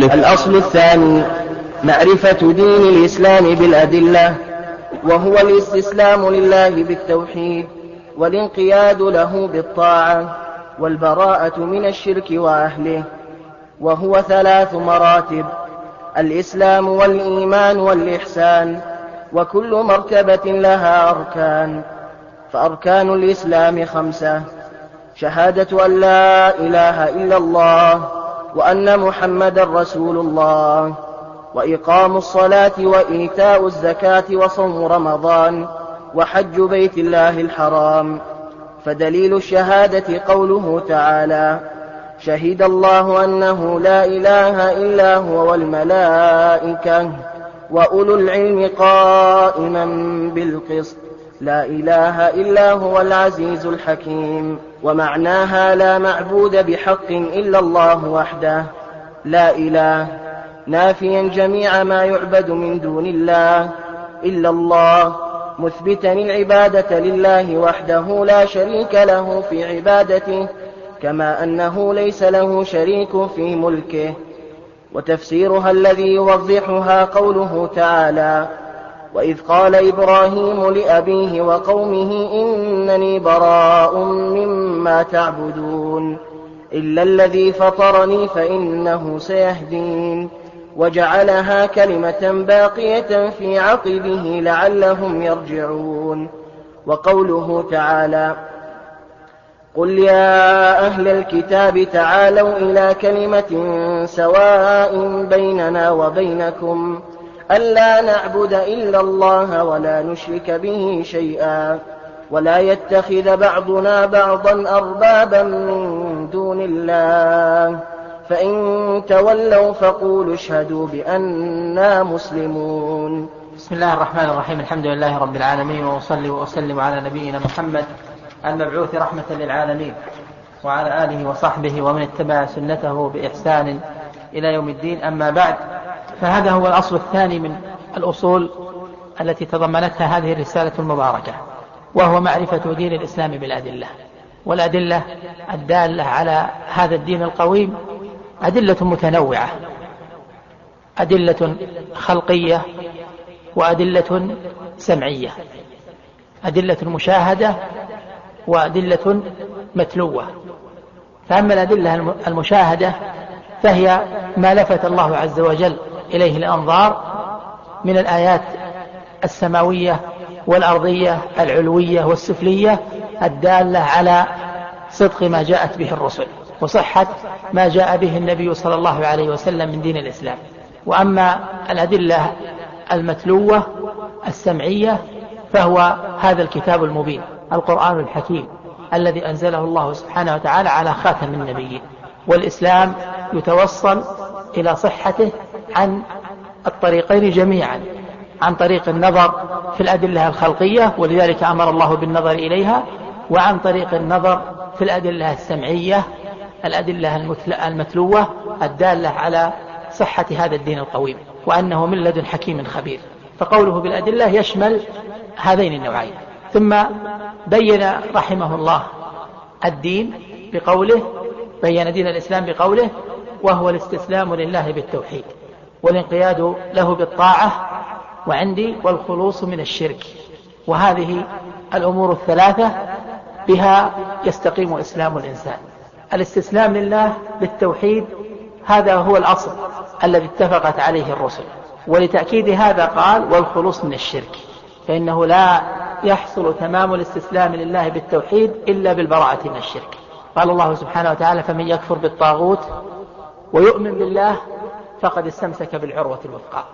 الأصل الثاني معرفة دين الإسلام بالأدلة وهو الاستسلام لله بالتوحيد والانقياد له بالطاعة والبراءة من الشرك وأهله وهو ثلاث مراتب الإسلام والإيمان والإحسان وكل مرتبة لها أركان فأركان الإسلام خمسة شهادة أن لا إله إلا الله وأن محمدا رسول الله وإقام الصلاة وإيتاء الزكاة وصوم رمضان وحج بيت الله الحرام. فدليل الشهادة قوله تعالى شهد الله أنه لا إله إلا هو والملائكة وأولو العلم قائما بالقسط لا إله إلا هو العزيز الحكيم ومعناها لا معبود بحق إلا الله وحده. لا إله نافيا جميع ما يعبد من دون الله إلا الله مثبتا العبادة لله وحده لا شريك له في عبادته كما أنه ليس له شريك في ملكه. وتفسيرها الذي يوضحها قوله تعالى وإذ قال إبراهيم لأبيه وقومه إنني براء مما تعبدون إلا الذي فطرني فإنه سيهدين وجعلها كلمة باقية في عقبه لعلهم يرجعون وقوله تعالى قل يا أهل الكتاب تعالوا إلى كلمة سواء بيننا وبينكم ألا نعبد إلا الله ولا نشرك به شيئا ولا يتخذ بعضنا بعضا أربابا من دون الله. فإن تولوا فقولوا اشهدوا بأننا مسلمون. بسم الله الرحمن الرحيم. الحمد لله رب العالمين وأصلي وأسلم على نبينا محمد المبعوث رحمة للعالمين وعلى آله وصحبه ومن اتبع سنته بإحسان إلى يوم الدين. أما بعد فهذا هو الأصل الثاني من الأصول التي تضمنتها هذه الرسالة المباركة وهو معرفة دين الإسلام بالأدلة. والأدلة الدالة على هذا الدين القويم أدلة متنوعة أدلة خلقية وأدلة سمعية أدلة مشاهدة وأدلة متلوة. فأما الأدلة المشاهدة فهي ما لفت الله عز وجل إليه الأنظار من الآيات السماوية والأرضية العلوية والسفلية الدالة على صدق ما جاءت به الرسل وصحة ما جاء به النبي صلى الله عليه وسلم من دين الإسلام. وأما الأدلة المتلوة السمعية فهو هذا الكتاب المبين القرآن الحكيم الذي أنزله الله سبحانه وتعالى على خاتم النبيين. والإسلام يتوصل إلى صحته عن الطريقين جميعا عن طريق النظر في الأدلة الخلقية ولذلك أمر الله بالنظر إليها وعن طريق النظر في الأدلة السمعية الأدلة المتلوة الدالة على صحة هذا الدين القويم وأنه من لدن حكيم خبير. فقوله بالأدلة يشمل هذين النوعين. ثم بين رحمه الله الدين بقوله بين دين الإسلام بقوله وهو الاستسلام لله بالتوحيد. والانقياد له بالطاعة وعندي والخلوص من الشرك. وهذه الأمور الثلاثة بها يستقيم إسلام الإنسان. الاستسلام لله بالتوحيد هذا هو الأصل الذي اتفقت عليه الرسل. ولتأكيد هذا قال والخلوص من الشرك. فإنه لا يحصل تمام الاستسلام لله بالتوحيد إلا بالبراءة من الشرك. قال الله سبحانه وتعالى فمن يكفر بالطاغوت ويؤمن بالله فقد استمسك بالعروة الوثقى.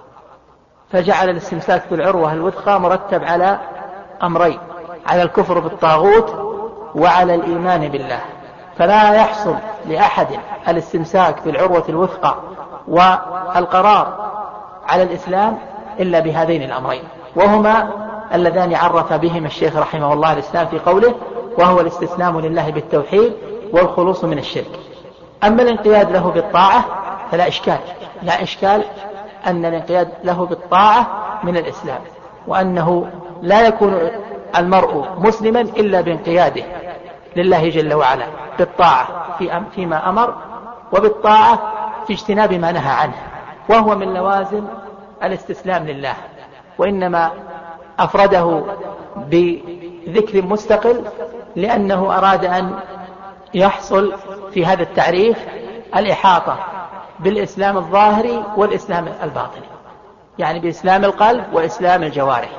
فجعل الاستمساك بالعروة الوثقى مرتب على أمرين على الكفر بالطاغوت وعلى الإيمان بالله. فلا يحصل لأحد الاستمساك بالعروة الوثقى والقرار على الإسلام إلا بهذين الأمرين. وهما اللذان عرف بهما الشيخ رحمه الله الإسلام في قوله وهو الاستسلام لله بالتوحيد والخلوص من الشرك. أما الانقياد له بالطاعة فلا إشكال. لا إشكال أن الانقياد له بالطاعة من الإسلام وأنه لا يكون المرء مسلما إلا بانقياده لله جل وعلا بالطاعة في فيما أمر وبالطاعة في اجتناب ما نهى عنه وهو من لوازم الاستسلام لله وإنما أفرده بذكر مستقل لأنه أراد أن يحصل في هذا التعريف الإحاطة بالإسلام الظاهري والإسلام الباطني. يعني بإسلام القلب وإسلام الجوارح.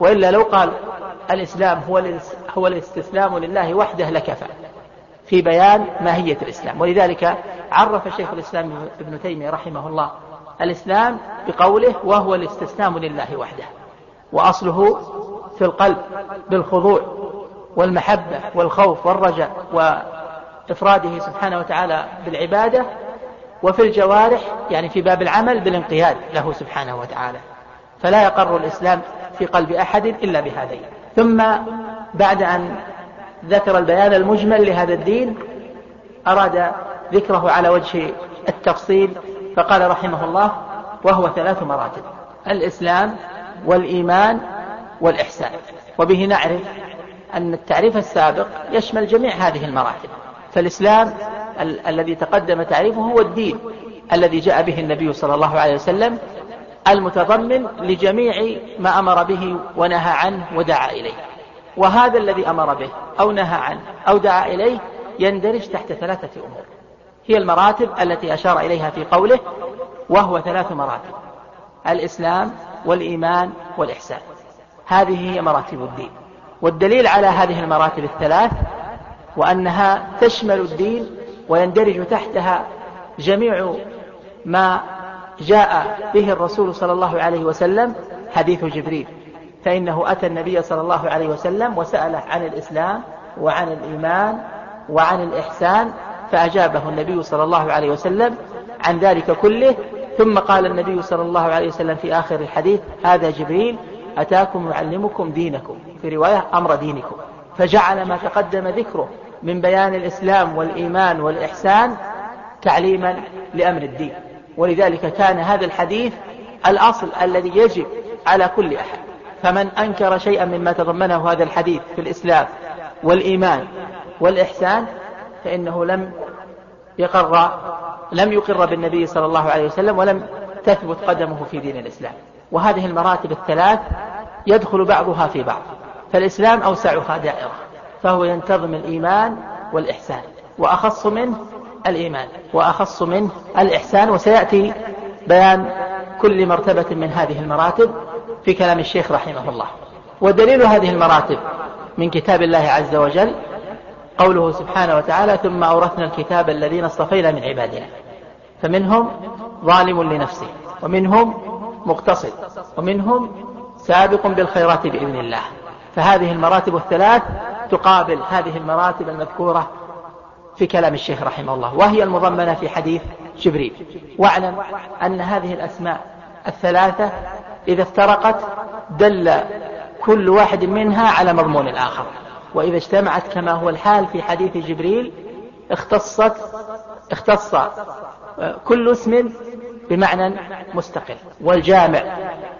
وإلا لو قال الإسلام هو هو الاستسلام لله وحده لكفى. في بيان ماهية الإسلام. ولذلك عرف شيخ الإسلام ابن تيمية رحمه الله الإسلام بقوله وهو الاستسلام لله وحده. وأصله في القلب بالخضوع والمحبة والخوف والرجاء وإفراده سبحانه وتعالى بالعبادة وفي الجوارح يعني في باب العمل بالانقياد له سبحانه وتعالى. فلا يقر الإسلام في قلب أحد إلا بهذين. ثم بعد أن ذكر البيان المجمل لهذا الدين أراد ذكره على وجه التفصيل فقال رحمه الله وهو ثلاث مراتب الإسلام والإيمان والإحسان. وبه نعرف أن التعريف السابق يشمل جميع هذه المراتب. فالإسلام ال الذي تقدم تعريفه هو الدين الذي جاء به النبي صلى الله عليه وسلم المتضمن لجميع ما أمر به ونهى عنه ودعا إليه. وهذا الذي أمر به أو نهى عنه أو دعا إليه يندرج تحت ثلاثة أمور. هي المراتب التي أشار إليها في قوله وهو ثلاث مراتب الإسلام والإيمان والإحسان. هذه هي مراتب الدين. والدليل على هذه المراتب الثلاث وأنها تشمل الدين ويندرج تحتها جميع ما جاء به الرسول صلى الله عليه وسلم حديث جبريل. فإنه أتى النبي صلى الله عليه وسلم وسأله عن الإسلام وعن الإيمان وعن الإحسان فأجابه النبي صلى الله عليه وسلم عن ذلك كله. ثم قال النبي صلى الله عليه وسلم في آخر الحديث هذا جبريل أتاكم يعلمكم دينكم. في رواية أمر دينكم. فجعل ما تقدم ذكره. من بيان الإسلام والإيمان والإحسان تعليما لأمر الدين. ولذلك كان هذا الحديث الأصل الذي يجب على كل أحد. فمن أنكر شيئا مما تضمنه هذا الحديث في الإسلام والإيمان والإحسان فإنه لم يقر لم يقر بالنبي صلى الله عليه وسلم ولم تثبت قدمه في دين الإسلام. وهذه المراتب الثلاث يدخل بعضها في بعض. فالإسلام أوسعها دائرة. فهو ينتظم الإيمان والإحسان وأخص منه الإيمان وأخص منه الإحسان. وسيأتي بيان كل مرتبة من هذه المراتب في كلام الشيخ رحمه الله. ودليل هذه المراتب من كتاب الله عز وجل قوله سبحانه وتعالى ثم أورثنا الكتاب الذين اصطفينا من عبادنا فمنهم ظالم لنفسه ومنهم مقتصد ومنهم سابق بالخيرات بإذن الله. فهذه المراتب الثلاث تقابل هذه المراتب المذكورة في كلام الشيخ رحمه الله وهي المضمنة في حديث جبريل. واعلم أن هذه الأسماء الثلاثة إذا افترقت دل كل واحد منها على مضمون الآخر. وإذا اجتمعت كما هو الحال في حديث جبريل اختصت اختص كل اسم بمعنى مستقل. والجامع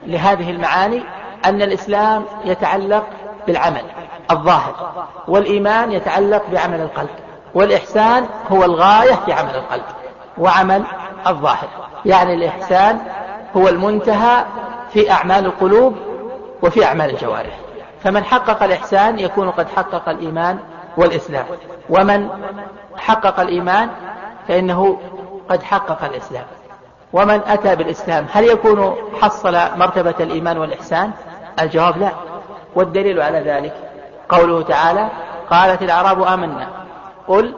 لهذه المعاني أن الإسلام يتعلق بالعمل. الظاهر. والإيمان يتعلق بعمل القلب. والإحسان هو الغاية في عمل القلب وعمل الظاهر. يعني الإحسان هو المنتهى في أعمال القلوب وفي أعمال الجوارح. فمن حقق الإحسان يكون قد حقق الإيمان والإسلام. ومن حقق الإيمان فإنه قد حقق الإسلام. ومن أتى بالإسلام هل يكون حصل مرتبة الإيمان والإحسان؟ الجواب لا. والدليل على ذلك قوله تعالى قالت الأعراب آمنا. قل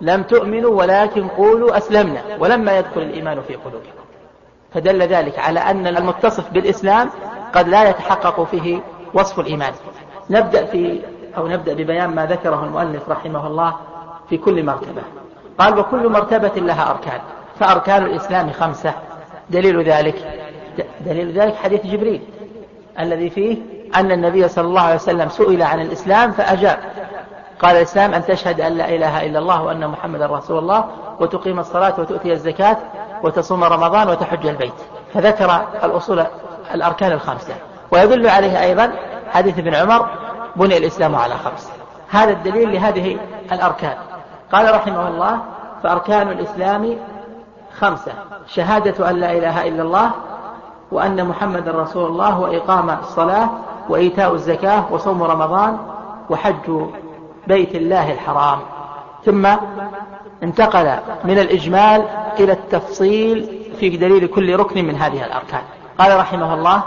لم تؤمنوا ولكن قولوا أسلمنا. ولما يدخل الإيمان في قلوبكم. فدل ذلك على أن المتصف بالإسلام قد لا يتحقق فيه وصف الإيمان. نبدأ في أو نبدأ ببيان ما ذكره المؤلف رحمه الله في كل مرتبة. قال وكل مرتبة لها أركان. فأركان الإسلام خمسة. دليل ذلك. دليل ذلك حديث جبريل. الذي فيه أن النبي صلى الله عليه وسلم سئل عن الإسلام فأجاب. قال الإسلام أن تشهد أن لا إله إلا الله وأن محمدا رسول الله وتقيم الصلاة وتؤتي الزكاة وتصوم رمضان وتحج البيت. فذكر الأصول الأركان الخمسة. ويدل عليه أيضا حديث ابن عمر بني الإسلام على خمس. هذا الدليل لهذه الأركان. قال رحمه الله فأركان الإسلام خمسة شهادة أن لا إله إلا الله وأن محمد رسول الله وإقام الصلاة وإيتاء الزكاة وصوم رمضان وحج بيت الله الحرام. ثم انتقل من الإجمال إلى التفصيل في دليل كل ركن من هذه الأركان. قال رحمه الله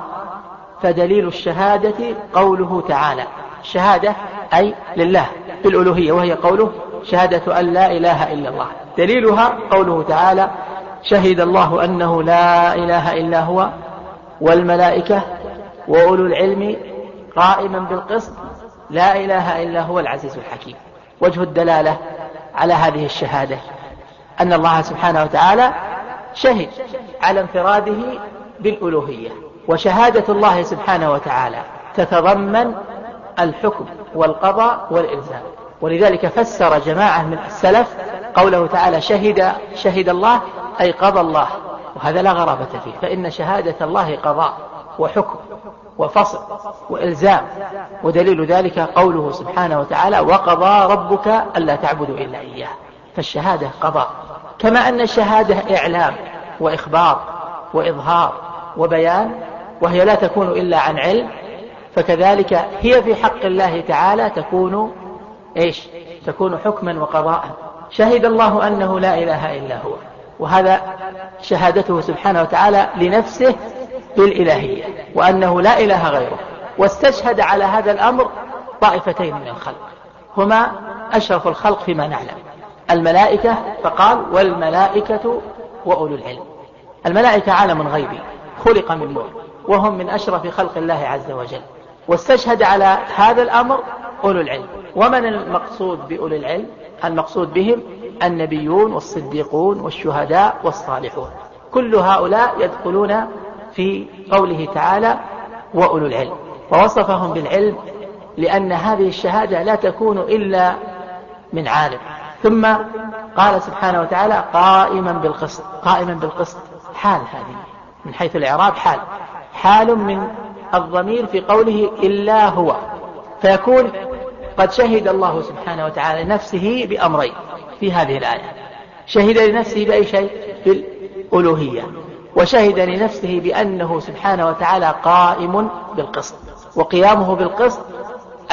فدليل الشهادة قوله تعالى. الشهادة أي لله بالألوهية وهي قوله شهادة أن لا إله إلا الله. دليلها قوله تعالى شهد الله أنه لا إله إلا هو والملائكة وأولو العلم قائما بالقسط لا إله إلا هو العزيز الحكيم. وجه الدلالة على هذه الشهادة أن الله سبحانه وتعالى شهد على انفراده بالألوهية. وشهادة الله سبحانه وتعالى تتضمن الحكم والقضاء والإلزام. ولذلك فسر جماعة من السلف قوله تعالى شهد شهد الله أي قضى الله. وهذا لا غرابة فيه فإن شهادة الله قضاء. وحكم وفصل وإلزام ودليل ذلك قوله سبحانه وتعالى وقضى ربك ألا تعبدوا إلا إياه فالشهادة قضاء كما أن الشهادة إعلام وإخبار وإظهار وبيان وهي لا تكون إلا عن علم فكذلك هي في حق الله تعالى تكون إيش؟ تكون حكما وقضاء. شهد الله أنه لا إله إلا هو وهذا شهادته سبحانه وتعالى لنفسه بالإلهية وأنه لا إله غيره واستشهد على هذا الأمر طائفتين من الخلق هما أشرف الخلق فيما نعلم الملائكة فقال والملائكة وأولو العلم الملائكة عالم غيبي خلق من نور وهم من أشرف خلق الله عز وجل واستشهد على هذا الأمر أولو العلم ومن المقصود بأولو العلم؟ المقصود بهم النبيون والصديقون والشهداء والصالحون كل هؤلاء يدخلون في قوله تعالى وأولو العلم. ووصفهم بالعلم لأن هذه الشهادة لا تكون إلا من عالم. ثم قال سبحانه وتعالى قائما بالقسط قائما بالقسط. حال هذه من حيث الإعراب حال. حال من الضمير في قوله إلا هو. فيكون قد شهد الله سبحانه وتعالى نفسه بأمرين في هذه الآية. شهد لنفسه بأي شيء؟ بالألوهية. وشهد لنفسه بأنه سبحانه وتعالى قائم بالقسط وقيامه بالقسط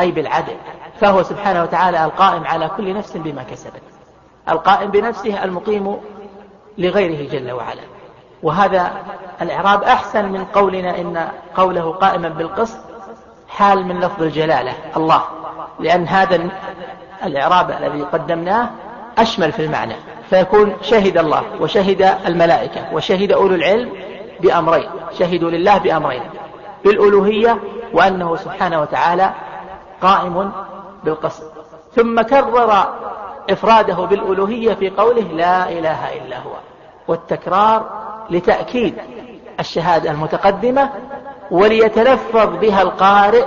أي بالعدل فهو سبحانه وتعالى القائم على كل نفس بما كسبت القائم بنفسه المقيم لغيره جل وعلا. وهذا الإعراب أحسن من قولنا إن قوله قائما بالقسط حال من لفظ الجلالة الله لأن هذا الإعراب الذي قدمناه أشمل في المعنى. فيكون شهد الله وشهد الملائكة وشهد أولو العلم بأمرين شهدوا لله بأمرين بالألوهية وأنه سبحانه وتعالى قائم بالقصد. ثم كرر إفراده بالألوهية في قوله لا إله إلا هو والتكرار لتأكيد الشهادة المتقدمة وليتلفظ بها القارئ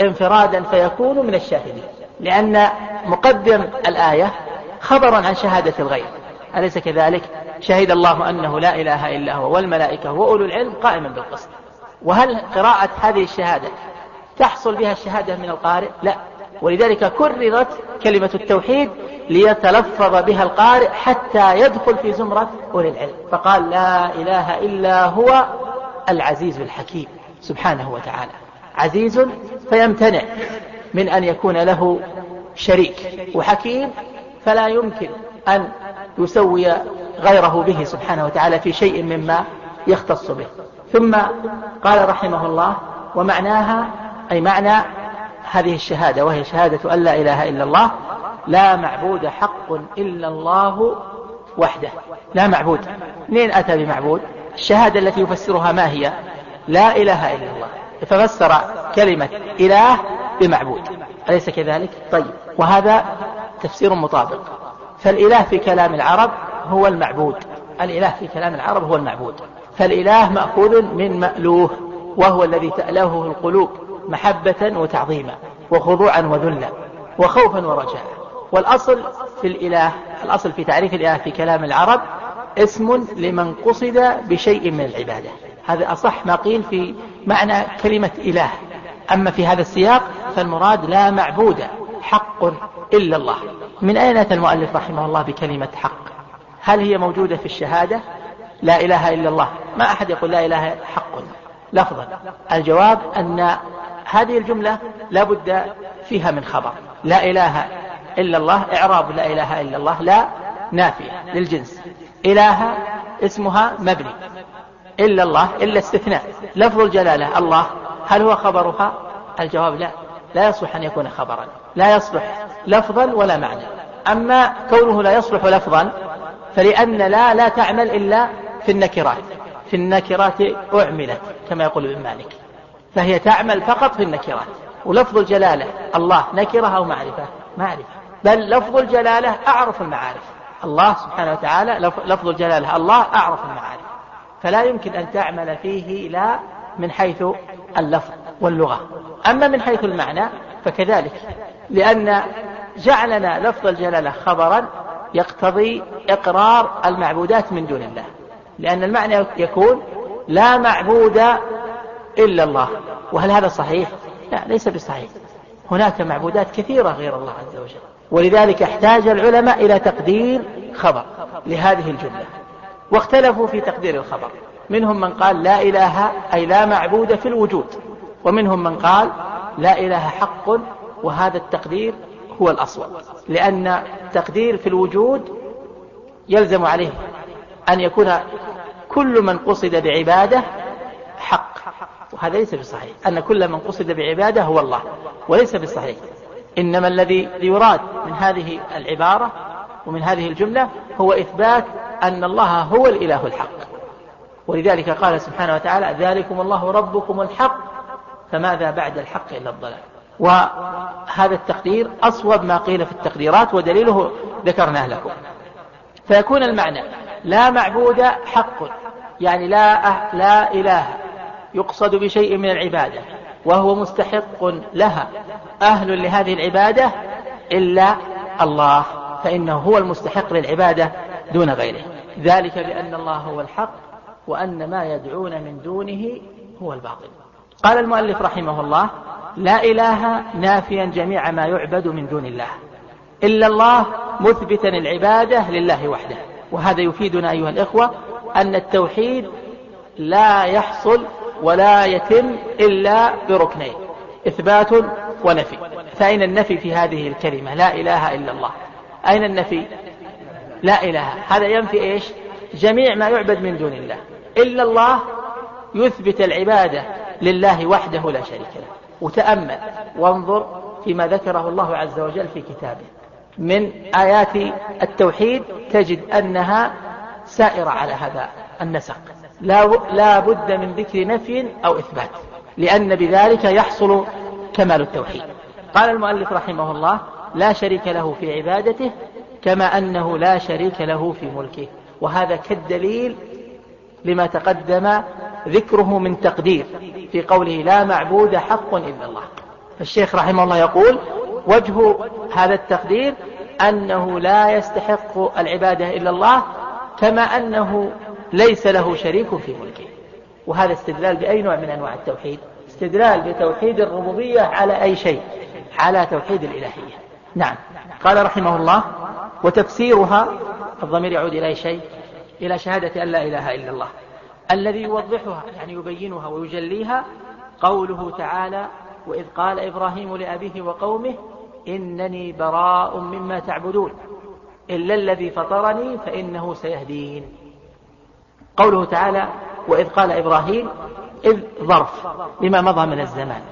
انفرادا فيكون من الشاهدين لأن مقدم الآية خبرا عن شهادة الغير أليس كذلك؟ شهد الله أنه لا إله إلا هو والملائكة وأولو العلم قائما بالقسط. وهل قراءة هذه الشهادة تحصل بها الشهادة من القارئ؟ لا. ولذلك كررت كلمة التوحيد ليتلفظ بها القارئ حتى يدخل في زمرة أولي العلم. فقال لا إله إلا هو العزيز الحكيم. سبحانه وتعالى. عزيز فيمتنع من أن يكون له شريك وحكيم فلا يمكن أن يسوي غيره به سبحانه وتعالى في شيء مما يختص به. ثم قال رحمه الله ومعناها أي معنى هذه الشهادة وهي شهادة أن لا إله إلا الله لا معبود حق إلا الله وحده. لا معبود. منين أتى بمعبود؟ الشهادة التي يفسرها ما هي؟ لا إله إلا الله. ففسر كلمة إله بمعبود. أليس كذلك؟ طيب. وهذا تفسير مطابق. فالإله في كلام العرب هو المعبود. الإله في كلام العرب هو المعبود. فالإله مأخوذ من مألوه وهو الذي تألهه القلوب محبة وتعظيما وخضوعا وذلا وخوفا ورجاء. والأصل في الإله الأصل في تعريف الإله في كلام العرب اسم لمن قصد بشيء من العبادة. هذا أصح ما قيل في معنى كلمة إله. أما في هذا السياق فالمراد لا معبود. حق إلا الله. من أين أتى المؤلف رحمه الله بكلمة حق؟ هل هي موجودة في الشهادة؟ لا إله إلا الله. ما أحد يقول لا إله حق. لفظا. الجواب أن هذه الجملة لا بد فيها من خبر. لا إله إلا الله إعراب لا إله إلا الله لا نافية للجنس. إله اسمها مبني. إلا الله إلا استثناء. لفظ الجلالة الله هل هو خبرها؟ الجواب لا. لا يصلح أن يكون خبرا. لا يصلح لفظا ولا معنى. أما كونه لا يصلح لفظا فلأن لا لا تعمل إلا في النكرات. في النكرات أعملت كما يقول ابن مالك. فهي تعمل فقط في النكرات. ولفظ الجلالة الله نكرة أو معرفة؟ معرفة. بل لفظ الجلالة أعرف المعارف. الله سبحانه وتعالى لفظ الجلالة الله أعرف المعارف. فلا يمكن أن تعمل فيه لا من حيث اللفظ واللغة. أما من حيث المعنى فكذلك. لأن جعلنا لفظ الجلالة خبرا يقتضي إقرار المعبودات من دون الله. لأن المعنى يكون لا معبود إلا الله. وهل هذا صحيح؟ لا ليس بصحيح. هناك معبودات كثيرة غير الله عز وجل. ولذلك احتاج العلماء إلى تقدير خبر لهذه الجملة. واختلفوا في تقدير الخبر. منهم من قال لا إله أي لا معبود في الوجود. ومنهم من قال لا إله حق وهذا التقدير هو الأصوب لأن التقدير في الوجود يلزم عليه أن يكون كل من قصد بعبادة حق وهذا ليس بصحيح أن كل من قصد بعبادة هو الله وليس بصحيح. إنما الذي يراد من هذه العبارة ومن هذه الجملة هو إثبات أن الله هو الإله الحق. ولذلك قال سبحانه وتعالى ذلكم الله ربكم الحق فماذا بعد الحق إلا الضلال؟ وهذا التقدير أصوب ما قيل في التقديرات ودليله ذكرناه لكم. فيكون المعنى لا معبود حق يعني لا أه لا إله يقصد بشيء من العبادة وهو مستحق لها. أهل لهذه العبادة إلا الله فإنه هو المستحق للعبادة دون غيره. ذلك بأن الله هو الحق وأن ما يدعون من دونه هو الباطل. قال المؤلف رحمه الله لا إله نافيا جميع ما يعبد من دون الله. إلا الله مثبتا العبادة لله وحده. وهذا يفيدنا أيها الإخوة أن التوحيد لا يحصل ولا يتم إلا بركنين إثبات ونفي. فأين النفي في هذه الكلمة؟ لا إله إلا الله. أين النفي؟ لا إله. هذا ينفي إيش؟ جميع ما يعبد من دون الله. إلا الله يثبت العبادة لله وحده لا شريك له. وتأمل وانظر فيما ذكره الله عز وجل في كتابه. من آيات التوحيد تجد أنها سائرة على هذا النسق. لا, بد من ذكر نفي أو إثبات لأن بذلك يحصل كمال التوحيد. قال المؤلف رحمه الله لا شريك له في عبادته كما أنه لا شريك له في ملكه. وهذا كالدليل لما تقدم ذكره من تقدير في قوله لا معبود حق إلا الله. الشيخ رحمه الله يقول وجه هذا التقدير أنه لا يستحق العبادة إلا الله كما أنه ليس له شريك في ملكه. وهذا استدلال بأي نوع من أنواع التوحيد؟ استدلال بتوحيد الربوبية على أي شيء؟ على توحيد الإلهية. نعم. قال رحمه الله وتفسيرها الضمير يعود إلى أي شيء؟ إلى شهادة أن لا إله إلا الله. الذي يوضحها يعني يبينها ويجليها قوله تعالى وإذ قال إبراهيم لأبيه وقومه إنني براء مما تعبدون إلا الذي فطرني فإنه سيهدين. قوله تعالى وإذ قال إبراهيم إذ ظرف لما مضى من الزمان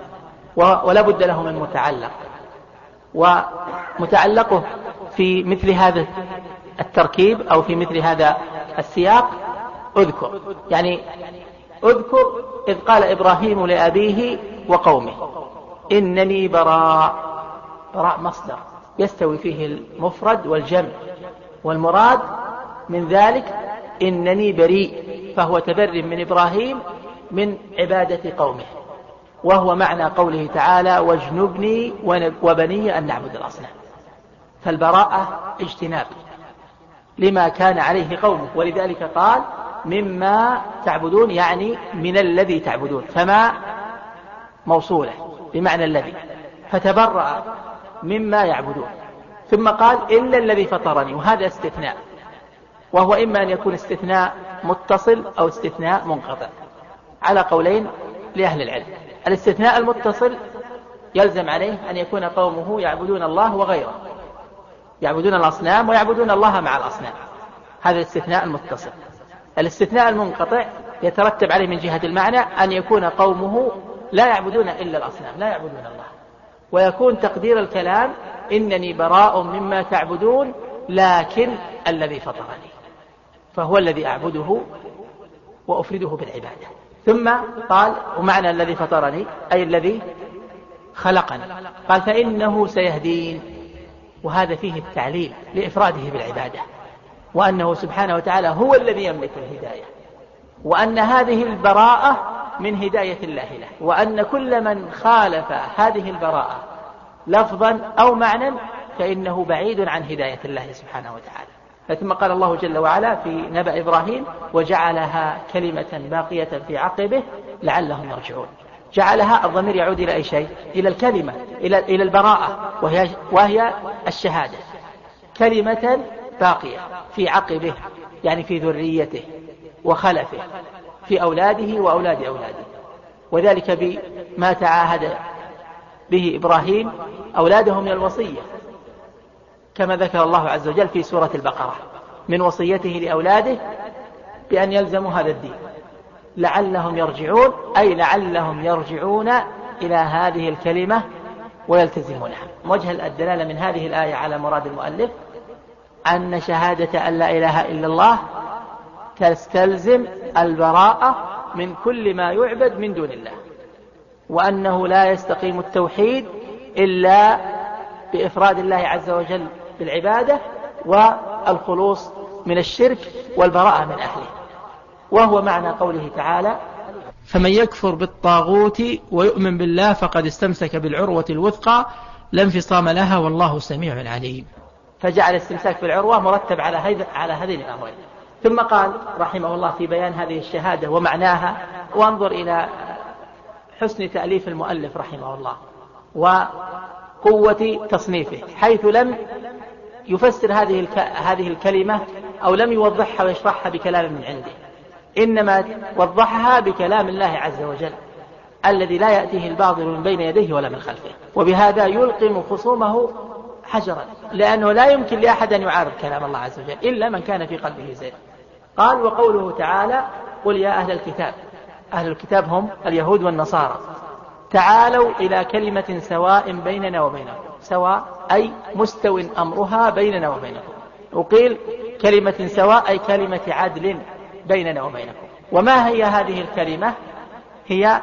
ولا بد له من متعلق ومتعلقه في مثل هذا التركيب أو في مثل هذا السياق اذكر. يعني اذكر إذ قال إبراهيم لأبيه وقومه إنني براء براء مصدر يستوي فيه المفرد والجمع والمراد من ذلك إنني بريء فهو تبر من إبراهيم من عبادة قومه وهو معنى قوله تعالى واجنبني وبني أن نعبد الأصنام فالبراءة اجتناب لما كان عليه قومه ولذلك قال مما تعبدون يعني من الذي تعبدون فما موصولة بمعنى الذي. فتبرأ مما يعبدون. ثم قال إلا الذي فطرني وهذا استثناء. وهو إما أن يكون استثناء متصل أو استثناء منقطع. على قولين لأهل العلم. الاستثناء المتصل يلزم عليه أن يكون قومه يعبدون الله وغيره. يعبدون الأصنام ويعبدون الله مع الأصنام. هذا الاستثناء المتصل. الاستثناء المنقطع يترتب عليه من جهة المعنى أن يكون قومه لا يعبدون إلا الأصنام لا يعبدون الله. ويكون تقدير الكلام إنني براء مما تعبدون لكن الذي فطرني. فهو الذي أعبده وأفرده بالعبادة. ثم قال ومعنى الذي فطرني أي الذي خلقني. قال فإنه سيهدين. وهذا فيه التعليل لإفراده بالعبادة. وأنه سبحانه وتعالى هو الذي يملك الهداية. وأن هذه البراءة من هداية الله له. وأن كل من خالف هذه البراءة لفظا أو معنى فإنه بعيد عن هداية الله سبحانه وتعالى. ثم قال الله جل وعلا في نبأ إبراهيم وجعلها كلمة باقية في عقبه لعلهم يرجعون. جعلها الضمير يعود إلى أي شيء؟ إلى الكلمة إلى إلى البراءة وهي وهي الشهادة. كلمة باقية في عقبه يعني في ذريته وخلفه في أولاده وأولاد أولاده. وذلك بما تعاهد به إبراهيم أولاده من الوصية كما ذكر الله عز وجل في سورة البقرة من وصيته لأولاده بأن يلزموا هذا الدين. لعلهم يرجعون أي لعلهم يرجعون إلى هذه الكلمة ويلتزمونها. وجه الدلالة من هذه الآية على مراد المؤلف أن شهادة أن لا إله إلا الله تستلزم البراءة من كل ما يعبد من دون الله وأنه لا يستقيم التوحيد إلا بإفراد الله عز وجل بالعبادة والخلوص من الشرك والبراءة من أهله. وهو معنى قوله تعالى فمن يكفر بالطاغوت ويؤمن بالله فقد استمسك بالعروة الوثقى لا انفصام لها والله سميع عليم. فجعل الاستمساك بالعروة مرتب على على هذين الأمرين. ثم قال رحمه الله في بيان هذه الشهادة ومعناها وانظر إلى حسن تأليف المؤلف رحمه الله وقوة تصنيفه حيث لم يفسر هذه هذه الكلمة أو لم يوضحها ويشرحها بكلام من عنده. إنما وضحها بكلام الله عز وجل الذي لا يأتيه الباطل من بين يديه ولا من خلفه. وبهذا يلقم خصومه حجرا لأنه لا يمكن لأحد أن يعارض كلام الله عز وجل إلا من كان في قلبه زيغ. قال وقوله تعالى قل يا أهل الكتاب أهل الكتاب هم اليهود والنصارى. تعالوا إلى كلمة سواء بيننا وبينكم. سواء أي مستو أمرها بيننا وبينكم. وقيل كلمة سواء أي كلمة عدل بيننا وبينكم. وما هي هذه الكلمة؟ هي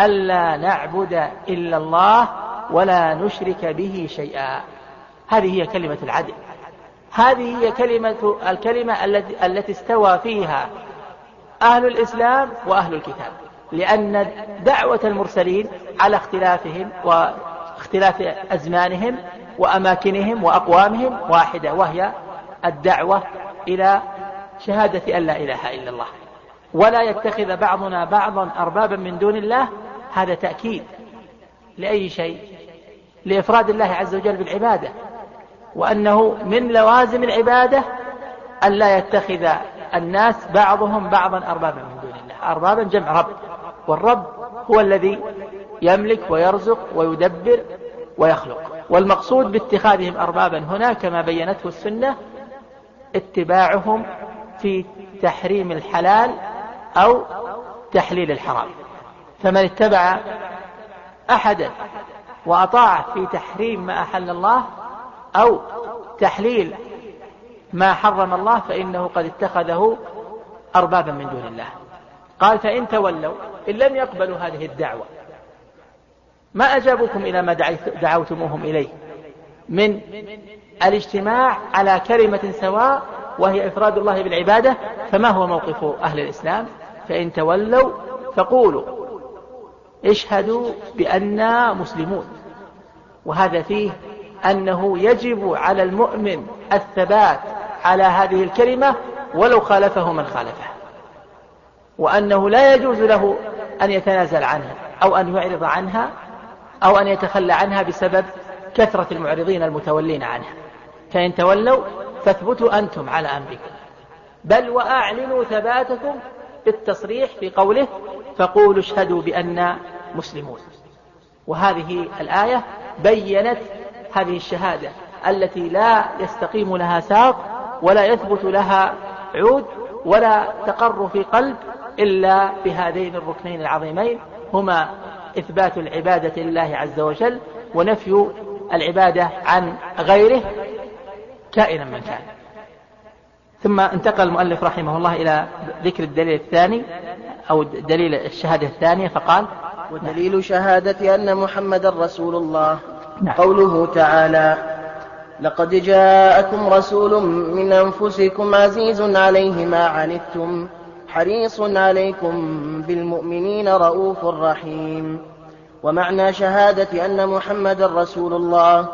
ألا نعبد إلا الله ولا نشرك به شيئا. هذه هي كلمة العدل. هذه هي كلمة الكلمة التي التي استوى فيها أهل الإسلام وأهل الكتاب. لأن دعوة المرسلين على اختلافهم واختلاف أزمانهم وأماكنهم وأقوامهم واحدة وهي الدعوة إلى شهادة أن لا إله إلا الله. ولا يتخذ بعضنا بعضا أربابا من دون الله هذا تأكيد لأي شيء؟ لإفراد الله عز وجل بالعبادة. وأنه من لوازم العبادة أن لا يتخذ الناس بعضهم بعضا أربابا من دون الله. أربابا جمع رب. والرب هو الذي يملك ويرزق ويدبر ويخلق. والمقصود باتخاذهم أربابا هنا كما بينته السنة اتباعهم في تحريم الحلال أو تحليل الحرام. فمن اتبع أحدا وأطاع في تحريم ما أحل الله أو تحليل ما حرم الله فإنه قد اتخذه أربابا من دون الله. قال فإن تولوا إن لم يقبلوا هذه الدعوة ما أجابوكم إلى ما دعوتموهم إليه من الاجتماع على كلمة سواء وهي إفراد الله بالعبادة فما هو موقف أهل الإسلام؟ فإن تولوا فقولوا اشهدوا بأننا مسلمون. وهذا فيه أنه يجب على المؤمن الثبات على هذه الكلمة ولو خالفه من خالفه وأنه لا يجوز له أن يتنازل عنها أو أن يعرض عنها أو أن يتخلى عنها بسبب كثرة المعرضين المتولين عنها. فإن تولوا فاثبتوا أنتم على أمركم. بل وأعلنوا ثباتكم بالتصريح في قوله فقولوا اشهدوا بأننا مسلمون. وهذه الآية بينت هذه الشهادة التي لا يستقيم لها ساق ولا يثبت لها عود ولا تقر في قلب إلا بهذين الركنين العظيمين هما إثبات العبادة لله عز وجل ونفي العبادة عن غيره كائنا من كان. ثم انتقل المؤلف رحمه الله إلى ذكر الدليل الثاني أو دليل الشهادة الثانية فقال ودليل شهادة أن محمد رسول الله. نعم. قوله تعالى لقد جاءكم رسول من أنفسكم عزيز عليه ما عنتم حريص عليكم بالمؤمنين رؤوف رحيم ومعنى شهادة أن محمد رسول الله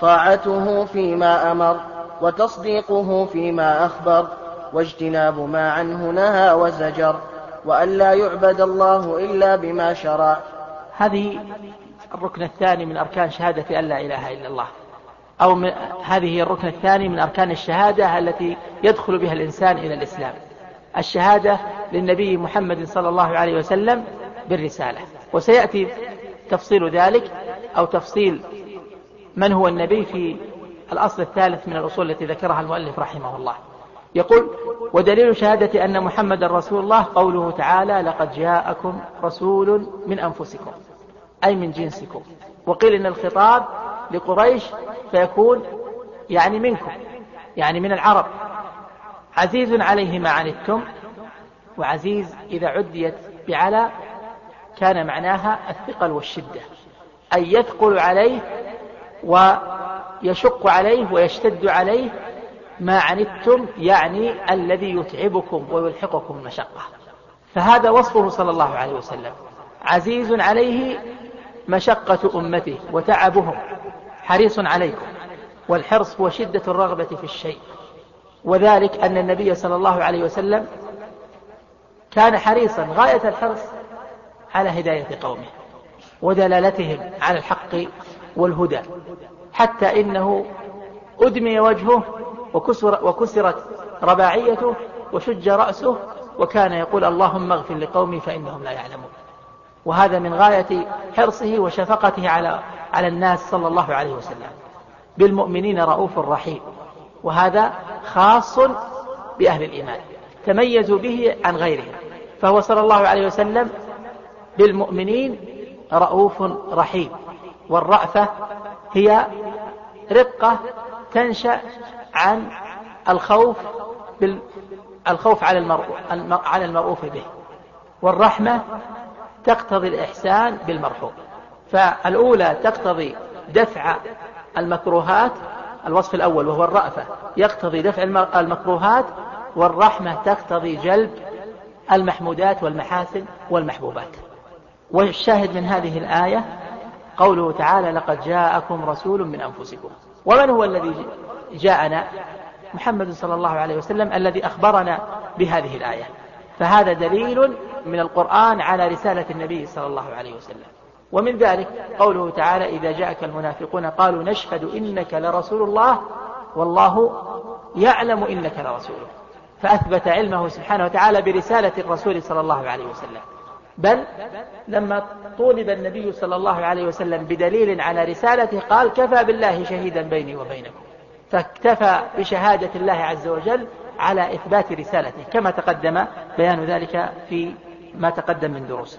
طاعته فيما أمر وتصديقه فيما أخبر واجتناب ما عنه نهى وزجر وأن لا يعبد الله إلا بما شرع هذه الركن الثاني من أركان شهادة أن لا إله إلا الله. أو من هذه الركن الثاني من أركان الشهادة التي يدخل بها الإنسان إلى الإسلام. الشهادة للنبي محمد صلى الله عليه وسلم بالرسالة. وسيأتي تفصيل ذلك أو تفصيل من هو النبي في الأصل الثالث من الأصول التي ذكرها المؤلف رحمه الله. يقول ودليل شهادة أن محمد رسول الله قوله تعالى لقد جاءكم رسول من أنفسكم. أي من جنسكم. وقيل إن الخطاب لقريش فيكون يعني منكم يعني من العرب. عزيز عليه ما عنتم وعزيز إذا عديت بعلى كان معناها الثقل والشدة أي يثقل عليه ويشق عليه ويشتد عليه ما عنتم يعني الذي يتعبكم ويلحقكم المشقة فهذا وصفه صلى الله عليه وسلم. عزيز عليه مشقة أمته وتعبهم. حريص عليكم. والحرص هو شدة الرغبة في الشيء. وذلك أن النبي صلى الله عليه وسلم كان حريصا غاية الحرص على هداية قومه ودلالتهم على الحق والهدى. حتى إنه أدمي وجهه وكسر وكسرت رباعيته وشج رأسه وكان يقول اللهم اغفر لقومي فإنهم لا يعلمون. وهذا من غاية حرصه وشفقته على على الناس صلى الله عليه وسلم. بالمؤمنين رؤوف رحيم. وهذا خاص بأهل الإيمان. تميزوا به عن غيرهم. فهو صلى الله عليه وسلم بالمؤمنين رؤوف رحيم. والرأفة هي رقة تنشأ عن الخوف بال الخوف على المرء على المرؤوف به. والرحمة تقتضي الإحسان بالمرحوم. فالأولى تقتضي دفع المكروهات الوصف الأول وهو الرأفة يقتضي دفع المكروهات والرحمة تقتضي جلب المحمودات والمحاسن والمحبوبات. والشاهد من هذه الآية قوله تعالى لقد جاءكم رسول من أنفسكم ومن هو الذي جاءنا؟ محمد صلى الله عليه وسلم الذي أخبرنا بهذه الآية. فهذا دليل من القرآن على رسالة النبي صلى الله عليه وسلم. ومن ذلك قوله تعالى إذا جاءك المنافقون قالوا نشهد إنك لرسول الله والله يعلم إنك لرسوله. فأثبت علمه سبحانه وتعالى برسالة الرسول صلى الله عليه وسلم. بل لما طولب النبي صلى الله عليه وسلم بدليل على رسالته قال كفى بالله شهيدا بيني وبينكم. فاكتفى بشهادة الله عز وجل على إثبات رسالته كما تقدم بيان ذلك في ما تقدم من دروسه